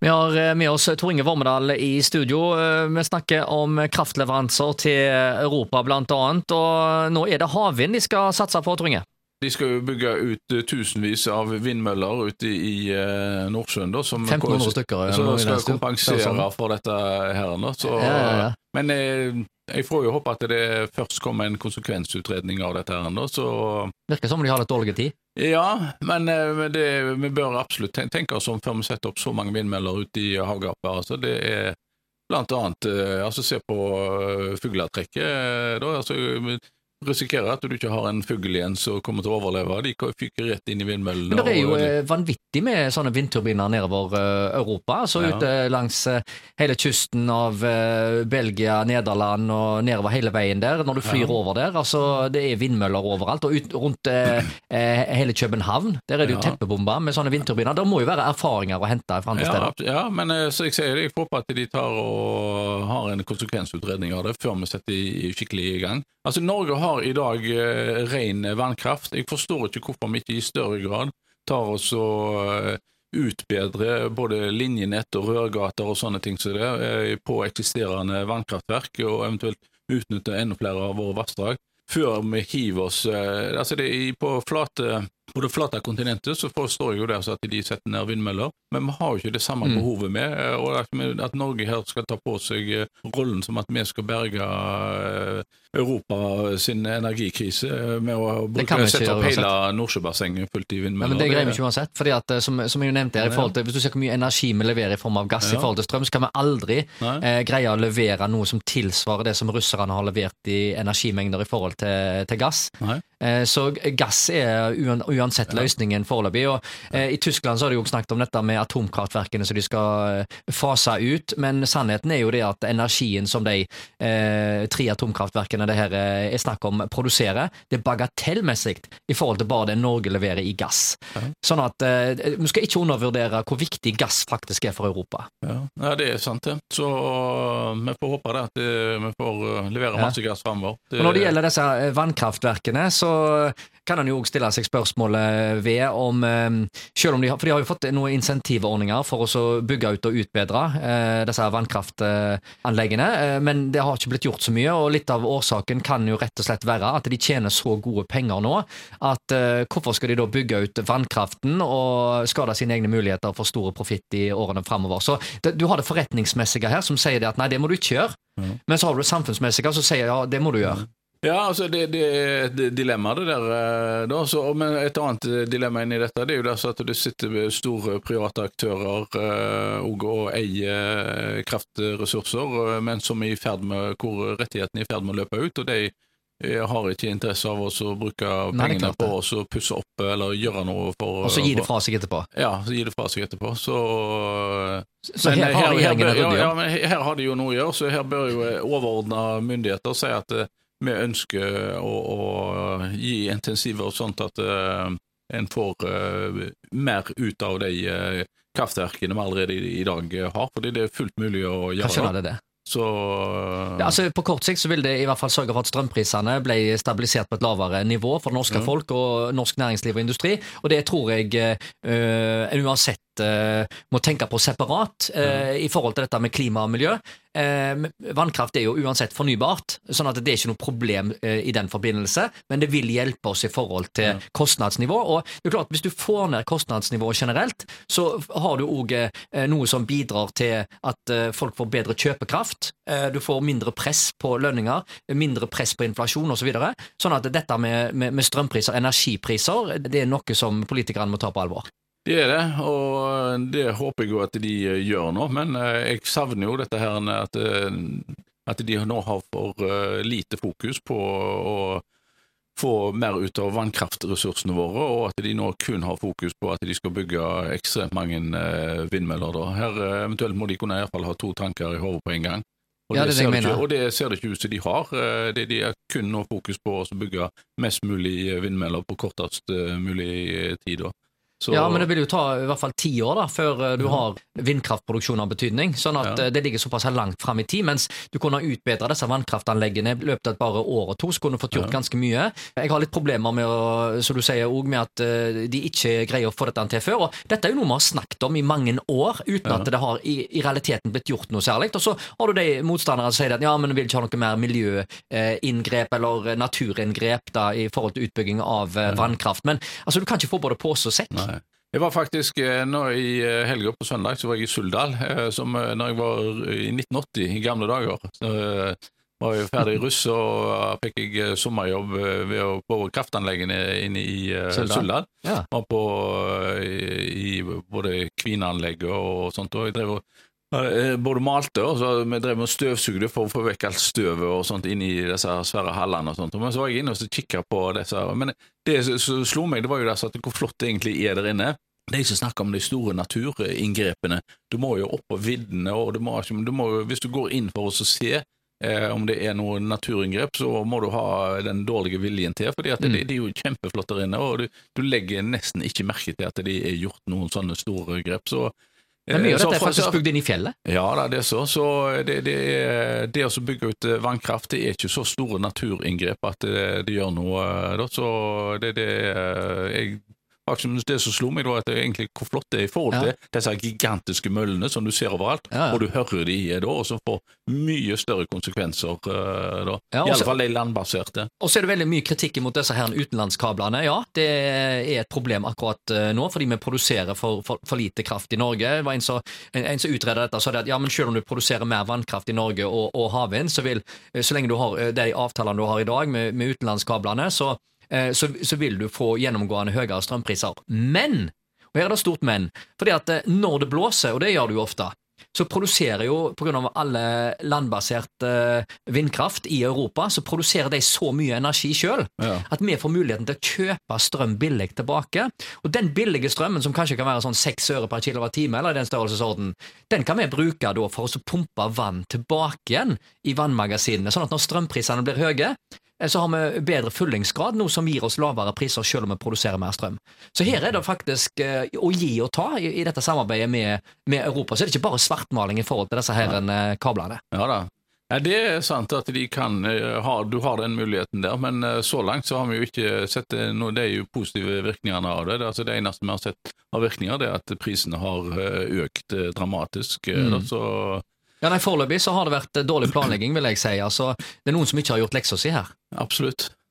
Vi har eh, med oss Tor Inge Vormedal i studio. Eh, vi snakker om kraftleveranser til Europa annet, og nå er det havvind de skal satse på, Tor Inge? De skal jo bygge ut tusenvis av vindmøller ute i Nordsjøen. Da, som 1500 stykker. Som skal kompensere for dette her. Så, ja, ja, ja. Men jeg får jo håpe at det først kommer en konsekvensutredning av dette. her, så... Virker som de har litt dårlig tid? Ja, men det, vi bør absolutt tenke oss om før vi setter opp så mange vindmøller ute i havgapet. Altså, det er blant annet eh, altså, Se på eh, fugletrekket. Eh, da, altså, risikerer at du ikke har en fugl igjen som kommer til å overleve. De fyker rett inn i vindmøllene. Men det er jo og, vanvittig med sånne vindturbiner nedover Europa. altså ja. Ute langs hele kysten av Belgia, Nederland og nedover hele veien der. Når du flyr ja. over der. altså Det er vindmøller overalt. Og ut, rundt eh, hele København der er det jo ja. teppebomba med sånne vindturbiner. Det må jo være erfaringer å hente fra andre ja, steder. Ja, men så jeg sier det, jeg håper at de tar og har en konsekvensutredning av det før vi setter skikkelig i gang. Altså Norge har har i dag eh, ren vannkraft. Jeg forstår ikke hvorfor vi ikke i større grad tar oss og eh, utbedre både linjenett og rørgater og sånne ting som det eh, på eksisterende vannkraftverk, og eventuelt utnytte enda flere av våre vassdrag, før vi hiver oss eh, altså det På flate på det flate kontinentet så forstår jeg jo det altså at de setter ned vindmøller, men vi har jo ikke det samme mm. behovet med. Eh, og at, at, Norge her skal ta på seg eh, rollen som at vi skal berge eh, Europa sin energikrise med å bruke, sette opp hele Nordsjøbassenget fullt i vindmøller. Ja, men Det greier vi ikke uansett. fordi at som, som jeg nevnte her, til, Hvis du ser hvor mye energi vi leverer i form av gass ja. i forhold til strøm, så kan vi aldri eh, greie å levere noe som tilsvarer det som russerne har levert i energimengder i forhold til, til gass. Eh, så gass er uansett løsningen foreløpig. Og eh, I Tyskland så har de jo snakket om dette med atomkraftverkene som de skal eh, fase ut, men sannheten er jo det at energien som de eh, tre atomkraftverkene det her eh, er snakk om, produserer, det er bagatellmessig i forhold til bare det Norge leverer i gass. Sånn at eh, vi skal ikke undervurdere hvor viktig gass faktisk er for Europa. Ja, ja det er sant det. Så vi får håpe det at vi får levere masse gass framover. Når det gjelder disse vannkraftverkene, så kan en jo òg stille seg spørsmålet ved om eh, selv om de har, For de har jo fått noen insentivordninger for å bygge ut og utbedre eh, disse vannkraftanleggene, eh, men det har ikke blitt gjort så mye. og Litt av årsaken kan jo rett og slett være at de tjener så gode penger nå at hvorfor skal de da bygge ut vannkraften og skade sine egne muligheter for store profitt i årene framover. Så det, du har det forretningsmessige her som sier det at nei, det må du ikke gjøre. Mm. Men så har du det samfunnsmessige som sier ja, det må du gjøre. Ja, altså det, det er et dilemma, det der. Eh, da. Så, men et annet dilemma inni dette det er jo det at det sitter store private aktører uh, og, og eier kraftressurser, men som er i ferd med, hvor rettighetene er i ferd med å løpe ut. og de har ikke interesse av å bruke pengene på å pusse opp eller gjøre noe for Og så gi det fra seg etterpå? Ja, så gi det fra seg etterpå. Så, så her, har her, her, ja, ja, men her har de jo noe å gjøre, så her bør jo overordna myndigheter si at vi ønsker å, å gi intensiver sånn at uh, en får uh, mer ut av de uh, kraftverkene vi allerede i, i, dag har. Fordi det er fullt mulig å gjøre. Skjønner det det? Så ja, altså På kort sikt så vil det i hvert fall sørge for at strømprisene ble stabilisert på et lavere nivå for det norske mm. folk og norsk næringsliv og industri, og det tror jeg uh, uansett uh, må tenke på separat uh, i forhold til dette med klima og miljø. Uh, vannkraft er jo uansett fornybart, sånn at det er ikke noe problem i den forbindelse, men det vil hjelpe oss i forhold til ja. kostnadsnivå. Og det er klart, Hvis du får ned kostnadsnivået generelt, så har du òg noe som bidrar til at folk får bedre kjøpekraft. Du får mindre press på lønninger, mindre press på inflasjon osv. Så videre. sånn at dette med, med, med strømpriser, energipriser, det er noe som politikerne må ta på alvor. Det er det, og det håper jeg jo at de eh, gjør nå. Men eh, jeg savner jo dette her at, eh, at de nå har for lite fokus på å få mer ut av vannkraftressursene våre, og at de nå kun har fokus på at de skal bygge ekstremt mange vindmøller. Da. Her Eventuelt må de kunne i hvert fall ha to tanker i hodet på en gang. Og, ja, det, det ikke, og det ser det ikke ut som de har. Det, de har kun nå fokus på å bygge mest mulig vindmøller på kortest mulig tid. Da. Så, Ja, men det vil jo ta i hvert fall ti år da, før du du har vindkraftproduksjon av betydning. Sånn at Ja. eh, det ligger såpass langt fram i tid. Mens du kunne ha utbedra disse vannkraftanleggene i løpet av et bare år og to, så kunne du fått gjort Ja. ganske mye. Jeg har litt problemer med å, som du sier, også med at eh, de ikke greier å få dette til før. Og dette er jo noe vi har snakket om i mange år, uten Ja. at det har i, i realiteten blitt gjort noe særlig. Og så har du de motstanderne som sier at ja, men vi vil ikke ha noe mer miljøinngrep eller naturinngrep da, i forhold til utbygging av eh, vannkraft. Men altså, du kan ikke få både pose og sekk. Nei. Jeg var faktisk eh, nå i eh, helga på søndag så var jeg i Suldal, eh, som når jeg var i 1980, i gamle dager. Så var jeg ferdig russ, og fikk jeg sommerjobb ved å på kraftanleggene inne i Suldal? Suldal. Ja. Var på i, både Kvineanlegget og sånt, og jeg drev og både malte og så vi drev og støvsugde for å få vekk alt støvet og sånt inni disse svære hallene og sånt. Men så var jeg inne og kikka på disse Men det som slo meg, det var jo det at hvor flott det egentlig er der inne. De som snakker om de store naturinngrepene. Du må jo opp på viddene, og du må, du må, hvis du går inn for å se eh, om det er noe naturinngrep, så må du ha den dårlige viljen til, fordi at Mm. det, de, er jo kjempeflott der inne, og du, du legger nesten ikke merke til at de er gjort noen sånne store grep. Så, Men mye eh, av dette er faktisk bygd inn i fjellet. ja, det er så. Så det, det, er- det å bygge ut eh, vannkraft det er ikke så store naturinngrep at det, det gjør noe. eh. Så det, det eh, jeg, det som slo meg, da, at det egentlig hvor flott det er i forhold Ja. til disse gigantiske møllene som du ser overalt, Ja, ja. og du hører de er da, og som får mye større konsekvenser eh, da. I alle fall de landbaserte. Og så er det veldig mye kritikk mot disse her utenlandskablene. Ja, det er et problem akkurat eh, nå, fordi vi produserer for, for, for lite kraft i Norge. Det var en som, utredet dette, sa det at ja, men selv om du produserer mer vannkraft i Norge og, og havvind, så vil, så lenge du har eh, de avtalene du har i dag med, med utenlandskablene, så, så, så vil du få gjennomgående høyere strømpriser. Men, og her er det stort men, fordi at eh, når det blåser, og det gjør det jo ofte, så produserer jo, pga. alle landbasert eh, vindkraft i Europa, så produserer de så mye energi sjøl Ja. at vi får muligheten til å kjøpe strøm billig tilbake. Og den billige strømmen, som kanskje kan være sånn seks øre per kilowattime, eller i den størrelsesorden, den kan vi bruke da for å pumpe vann tilbake igjen i vannmagasinene, sånn at når strømprisene blir høye, eh, så har vi bedre fyllingsgrad, noe som gir oss lavere priser selv om vi produserer mer strøm. Så her er det faktisk eh, å gi og ta i, i dette samarbeidet med, med Europa. Så er det ikke bare svartmaling i forhold til disse her eh, kablene. Ja da. Ja, det er sant at de kan eh, ha, du har den muligheten der, men eh, så langt så har vi jo ikke sett eh, noe, det er jo positive virkningene av det. Det, altså det eneste vi har sett av virkninger, det er at prisene har eh, økt eh, dramatisk. eh, Mm. Da, så Ja, nei, Foreløpig så har det vært eh, dårlig planlegging, vil jeg si. Altså, det er noen som ikke har gjort leksa si her. absolutt.